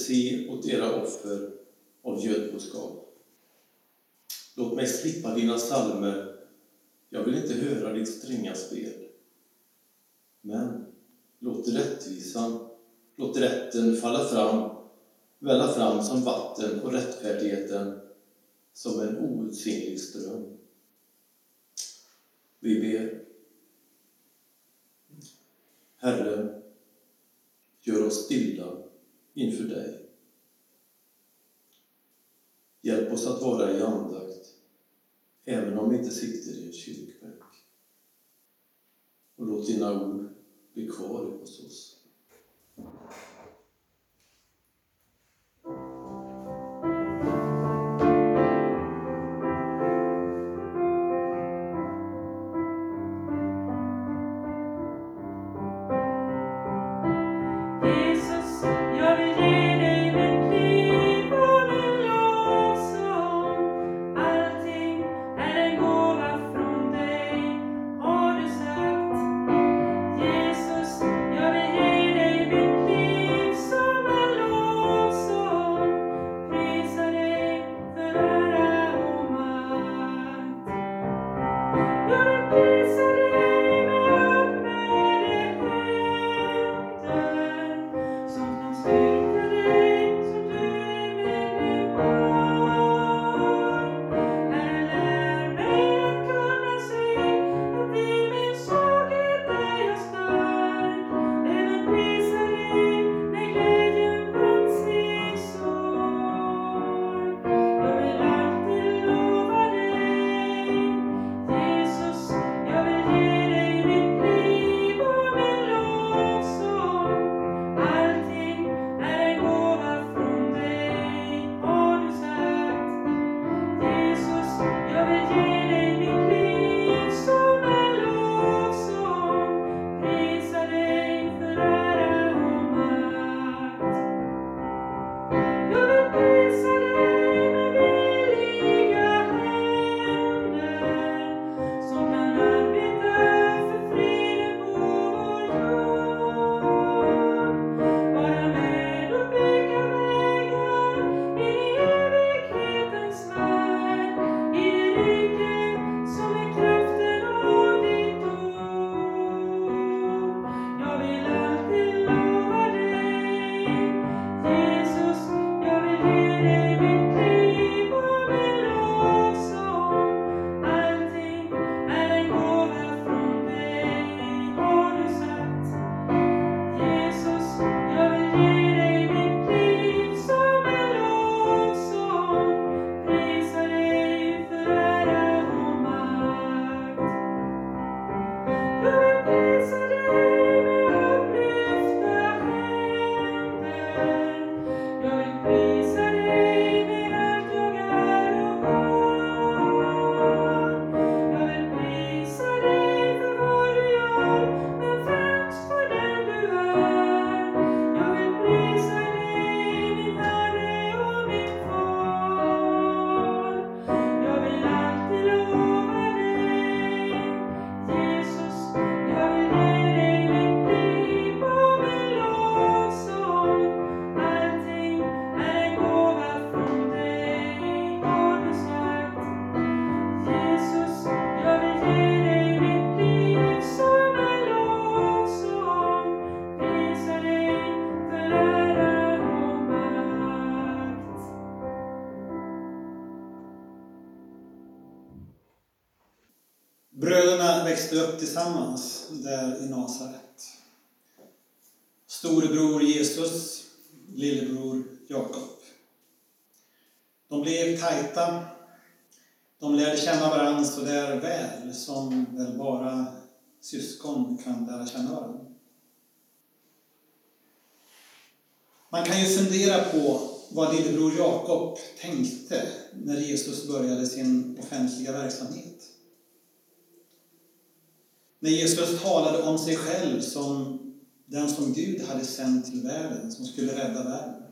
se åt era offer av gödboskap. Låt mig slippa dina salmer. Jag vill inte höra ditt stränga spel. Men låt rättvisan, låt rätten falla fram, välla fram som vatten och rättfärdigheten som en outsinlig ström. Vi ber. Herre, gör oss stilla inför dig. Hjälp oss att vara i andakt, även om vi inte sitter i en kyrkbänk. Och låt dina ord bli kvar hos oss. ninguém. Växte upp tillsammans där i Nasaret. Storebror Jesus, lillebror Jakob. De blev tajta. De lärde känna varandra så där väl som väl bara syskon kan lära känna varandra. Man kan ju fundera på vad lillebror Jakob tänkte när Jesus började sin offentliga verksamhet. När Jesus talade om sig själv som den som Gud hade sänt till världen, som skulle rädda världen.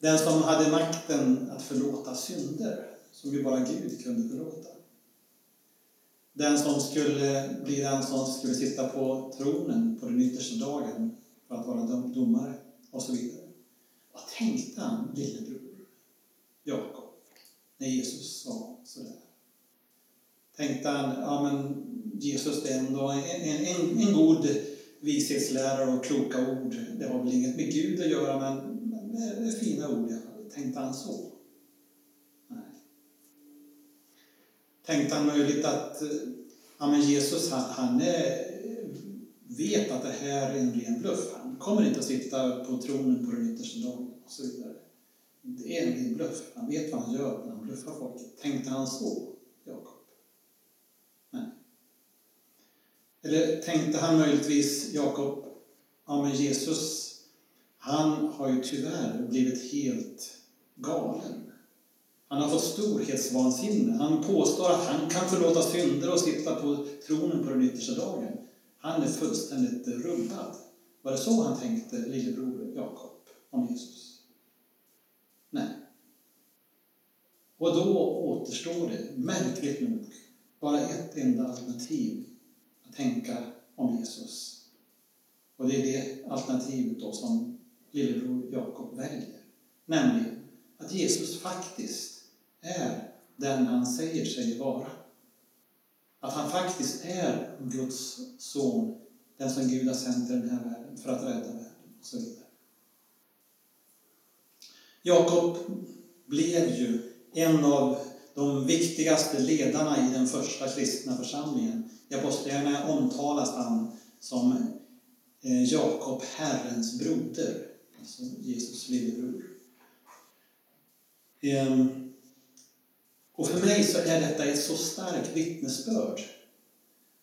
Den som hade makten att förlåta synder, som ju bara Gud kunde förlåta. Den som skulle bli den som skulle sitta på tronen på den yttersta dagen för att vara domare och så vidare. Vad tänkte han, lillebror Jakob, när Jesus sa sådär? Tänkte han, ja men Jesus det är ändå en, en, en, god vishetslärare och kloka ord. Det har väl inget med Gud att göra men, men det är fina ord Ja. Tänkte han så? Nej. Tänkte han möjligt att eh, ja, men Jesus han, han är, vet att det här är en ren bluff. Han kommer inte att sitta på tronen på den yttersta dagen och så vidare. Det är en ren bluff. Han vet vad han gör när han bluffar folk. Tänkte han så, Jakob? Nej. Eller tänkte han möjligtvis, Jakob, ja men Jesus, han har ju tyvärr blivit helt galen. Han har fått storhetsvansinne. Han påstår att han kan förlåta synder och sitta på tronen på den yttersta dagen. Han är fullständigt rubbad. Var det så han tänkte, lillebror Jakob, om Jesus? Nej. Och då återstår det, märkligt nog, bara ett enda alternativ tänka om Jesus. Och det är det alternativet då som lillebror Jakob väljer. Nämligen att Jesus faktiskt är den han säger sig vara. Att han faktiskt är Guds son, den som Gud har sänt till den här världen för att rädda världen och så vidare. Jakob blev ju en av de viktigaste ledarna i den första kristna församlingen. I Apostlagärningarna omtalas han som eh, Jakob, Herrens broder, alltså Jesus lillebror. Ehm, och för mig så är detta ett så starkt vittnesbörd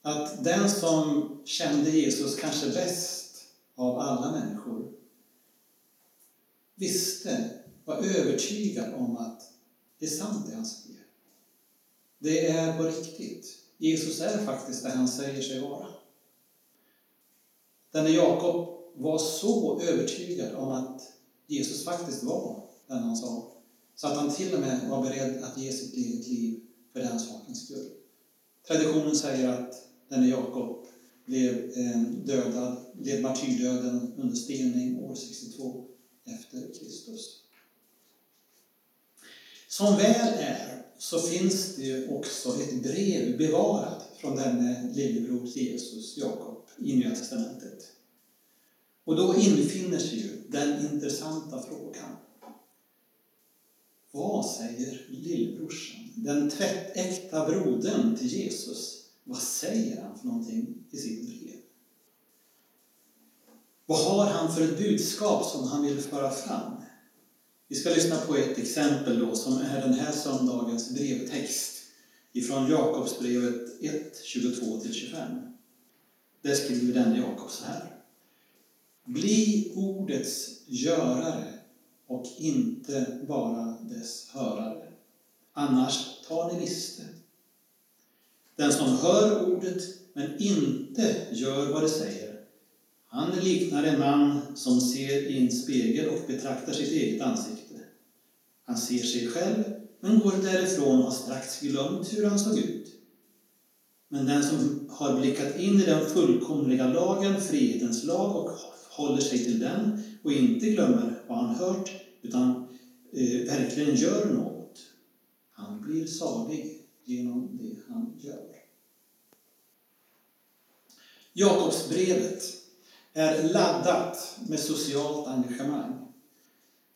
att den som kände Jesus kanske bäst av alla människor visste, var övertygad om att det är sant det han säger. Det är på riktigt. Jesus är faktiskt det han säger sig vara. Denne Jakob var så övertygad om att Jesus faktiskt var den han sa, så att han till och med var beredd att ge sitt eget liv för den sakens skull. Traditionen säger att denne Jakob blev eh, dödad, led martyrdöden under stening år 62 efter Kristus. Som väl är så finns det ju också ett brev bevarat från denne lillebror Jesus, Jakob, i Nya Testamentet. Och då infinner sig ju den intressanta frågan. Vad säger lillebrorsan, den tvättäkta brodern till Jesus? Vad säger han för någonting i sitt brev? Vad har han för ett budskap som han vill föra fram? Vi ska lyssna på ett exempel då som är den här söndagens brevtext ifrån Jakobsbrevet 1, 22-25. Där skriver denne Jakob så här. Bli ordets görare och inte bara dess hörare. Annars tar ni miste. Den som hör ordet men inte gör vad det säger, han liknar en man som ser i en spegel och betraktar sitt eget ansikte. Han ser sig själv, men går därifrån och har strax glömt hur han såg ut. Men den som har blickat in i den fullkomliga lagen, frihetens lag, och håller sig till den och inte glömmer vad han hört, utan eh, verkligen gör något, han blir salig genom det han gör. Jakobsbrevet är laddat med socialt engagemang.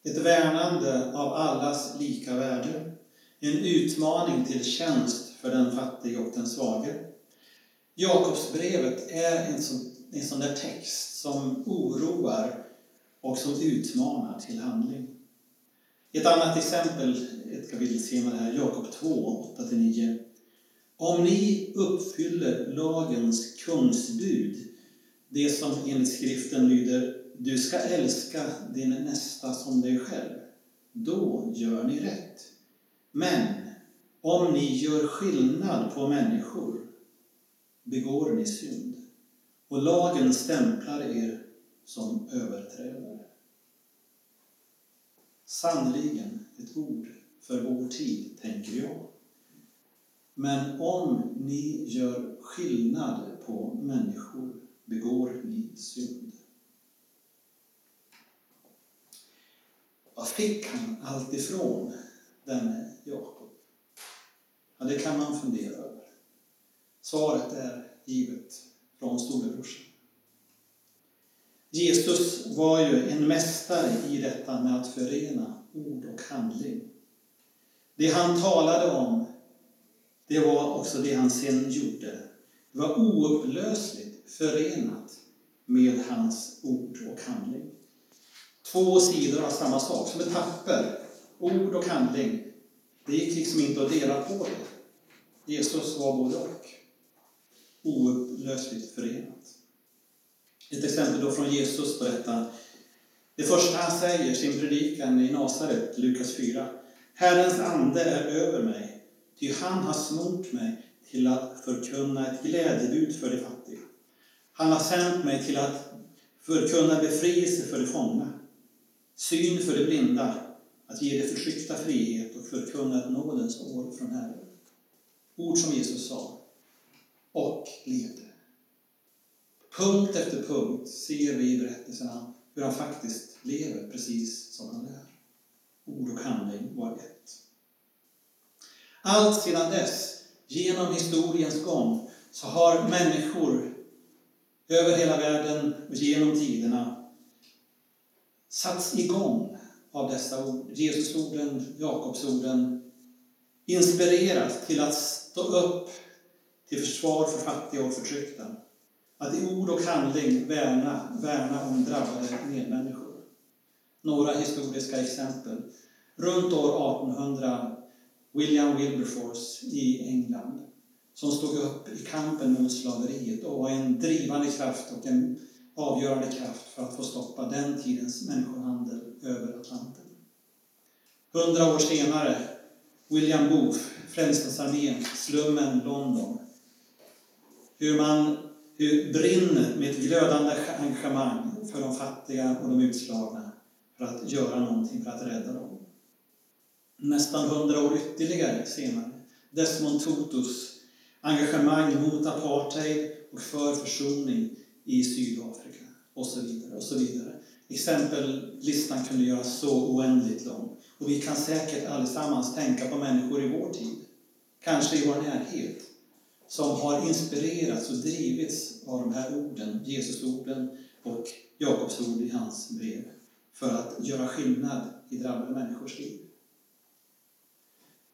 Ett värnande av allas lika värde. En utmaning till tjänst för den fattige och den svage. Jakobsbrevet är en sån, en sån där text som oroar och som utmanar till handling. Ett annat exempel, ett kapitel senare här, Jakob 2, 8-9. Om ni uppfyller lagens kungsbud, det som enligt skriften lyder du ska älska din nästa som dig själv, då gör ni rätt. Men om ni gör skillnad på människor begår ni synd och lagen stämplar er som överträdare. Sannerligen ett ord för vår tid, tänker jag. Men om ni gör skillnad på människor begår ni synd. Vad fick han allt ifrån denne Jakob? Ja, det kan man fundera över. Svaret är givet från storebrorsan. Jesus var ju en mästare i detta med att förena ord och handling. Det han talade om, det var också det han sen gjorde. Det var oupplösligt förenat med hans ord och handling. Två sidor av samma sak, som ett papper. Ord och handling. Det gick liksom inte att dela på det. Jesus var både och. Oupplösligt förenat. Ett exempel då från Jesus berättar. Det första han säger, sin predikan i Nasaret, Lukas 4. Herrens ande är över mig, ty han har smort mig till att förkunna ett glädjebud för de fattiga. Han har sänt mig till att förkunna befrielse för de fångna, syn för de blinda, att ge de förtryckta frihet och förkunna ett nådens år från Herren. Ord som Jesus sa och levde. Punkt efter punkt ser vi i berättelserna hur han faktiskt lever precis som han lär. Ord och handling var ett. Allt sedan dess, genom historiens gång, så har människor över hela världen och genom tiderna satts igång av dessa ord. Jesusorden, Jakobsorden, inspirerat till att stå upp till försvar för fattiga och förtryckta. Att i ord och handling värna, värna om drabbade medmänniskor. Några historiska exempel. Runt år 1800 William Wilberforce i England som stod upp i kampen mot slaveriet och var en drivande kraft och en avgörande kraft för att få stoppa den tidens människohandel över Atlanten. Hundra år senare, William Booth, Frälsningsarmén, slummen London. Hur man hur brinner med ett glödande engagemang för de fattiga och de utslagna för att göra någonting för att rädda dem. Nästan hundra år ytterligare senare, Desmond Tutus engagemang mot apartheid och för försoning i Sydafrika och så vidare. och så vidare. Exempellistan kunde göras så oändligt lång. Och vi kan säkert allesammans tänka på människor i vår tid, kanske i vår närhet, som har inspirerats och drivits av de här orden, Jesusorden och Jakobs ord i hans brev, för att göra skillnad i drabbade människors liv.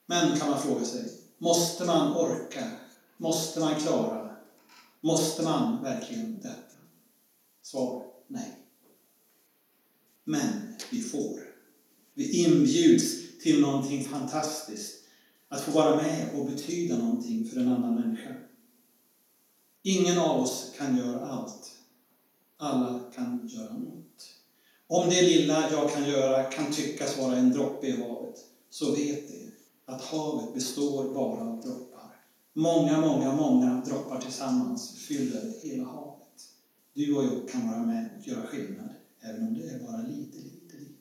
Men kan man fråga sig, måste man orka? Måste man klara? Måste man verkligen detta? Svar, nej. Men vi får. Vi inbjuds till någonting fantastiskt. Att få vara med och betyda någonting för en annan människa. Ingen av oss kan göra allt. Alla kan göra något. Om det lilla jag kan göra kan tyckas vara en droppe i havet, så vet det att havet består bara av droppar. Många, många, många droppar tillsammans fyller hela havet. Du och jag kan vara med och göra skillnad, även om det är bara lite, lite, lite.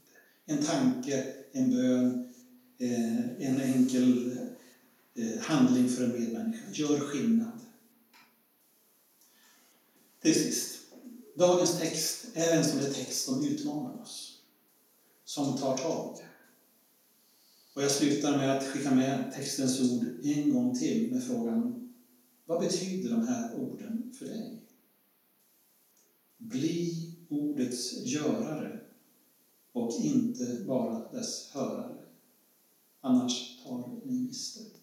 En tanke, en bön, eh, en enkel eh, handling för en medmänniska gör skillnad. Till sist, dagens text är en sån där text som utmanar oss, som tar tag. Och jag slutar med att skicka med textens ord en gång till med frågan Vad betyder de här orden för dig? Bli ordets görare och inte bara dess hörare. Annars tar ni miste.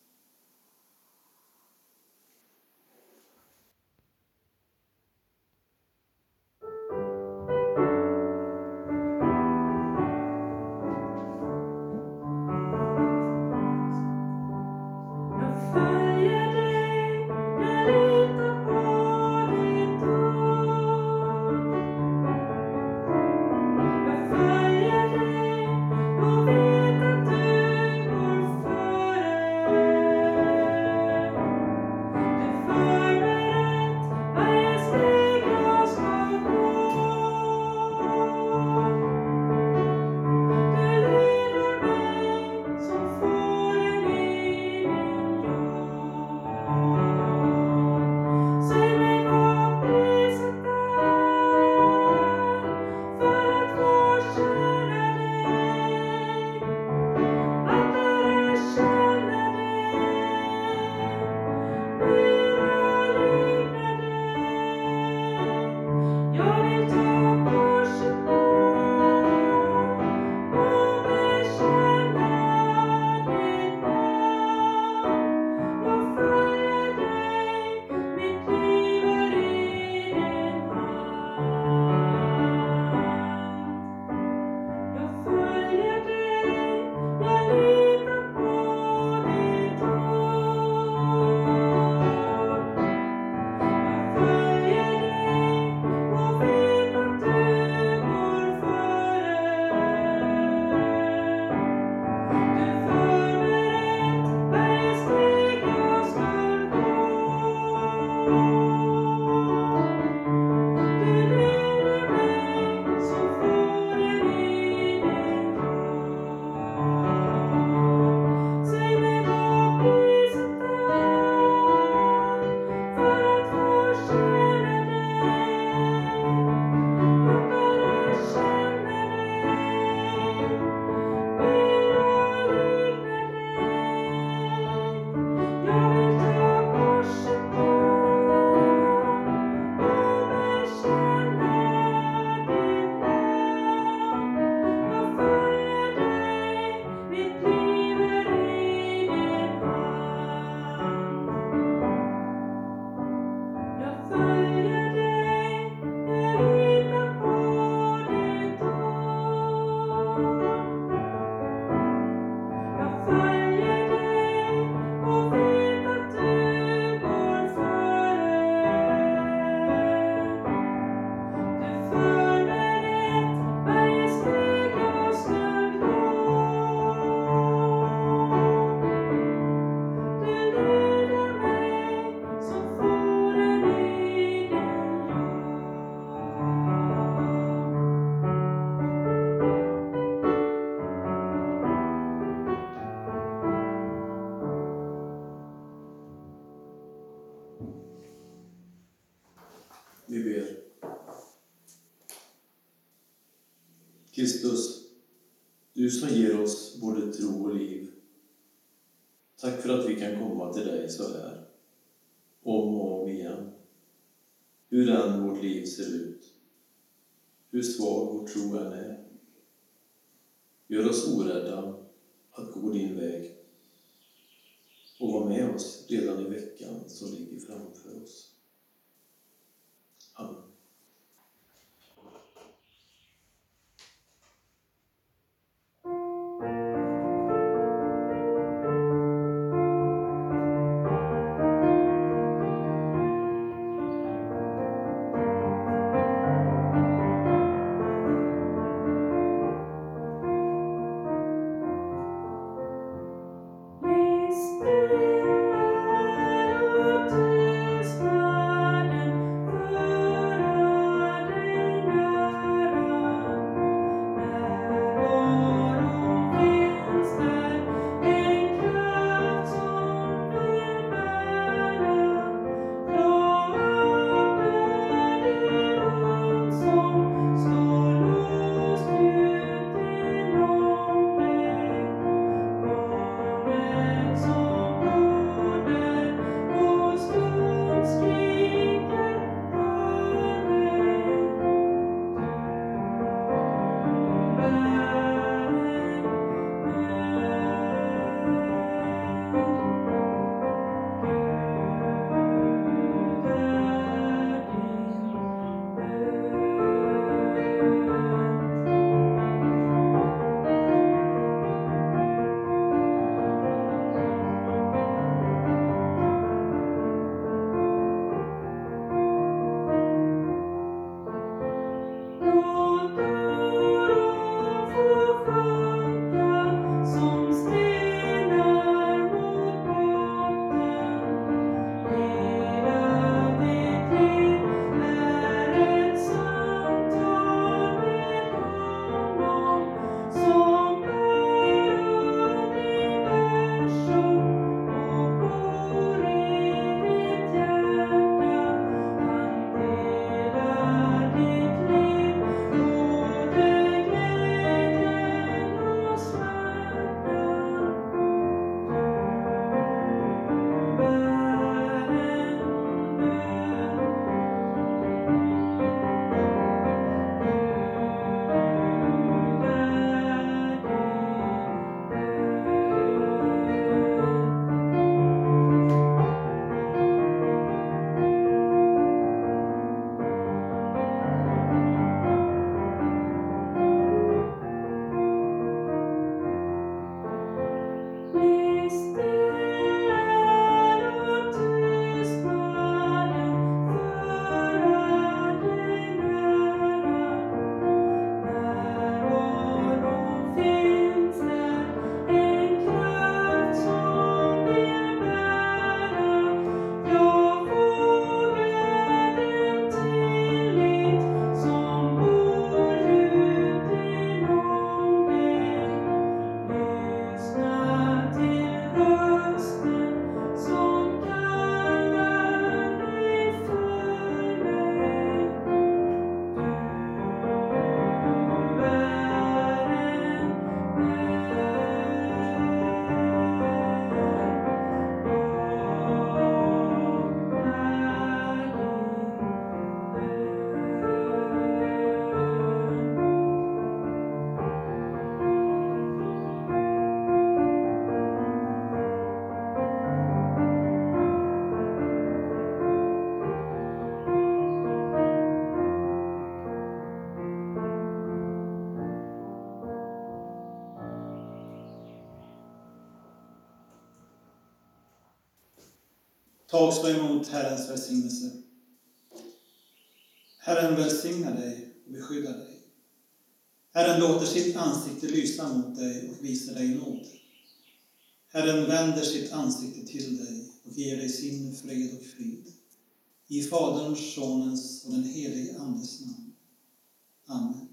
Kristus, du som ger oss både tro och liv. Tack för att vi kan komma till dig så här, om och om igen. Hur än vårt liv ser ut, hur svag vår tro än är. Gör oss orädda att gå din väg och var med oss redan i veckan som ligger framför oss. Ta också emot Herrens välsignelse. Herren välsignar dig och beskyddar dig. Herren låter sitt ansikte lysa mot dig och visar dig nåd. Herren vänder sitt ansikte till dig och ger dig sin fred och frid. I Faderns, Sonens och den helige Andes namn. Amen.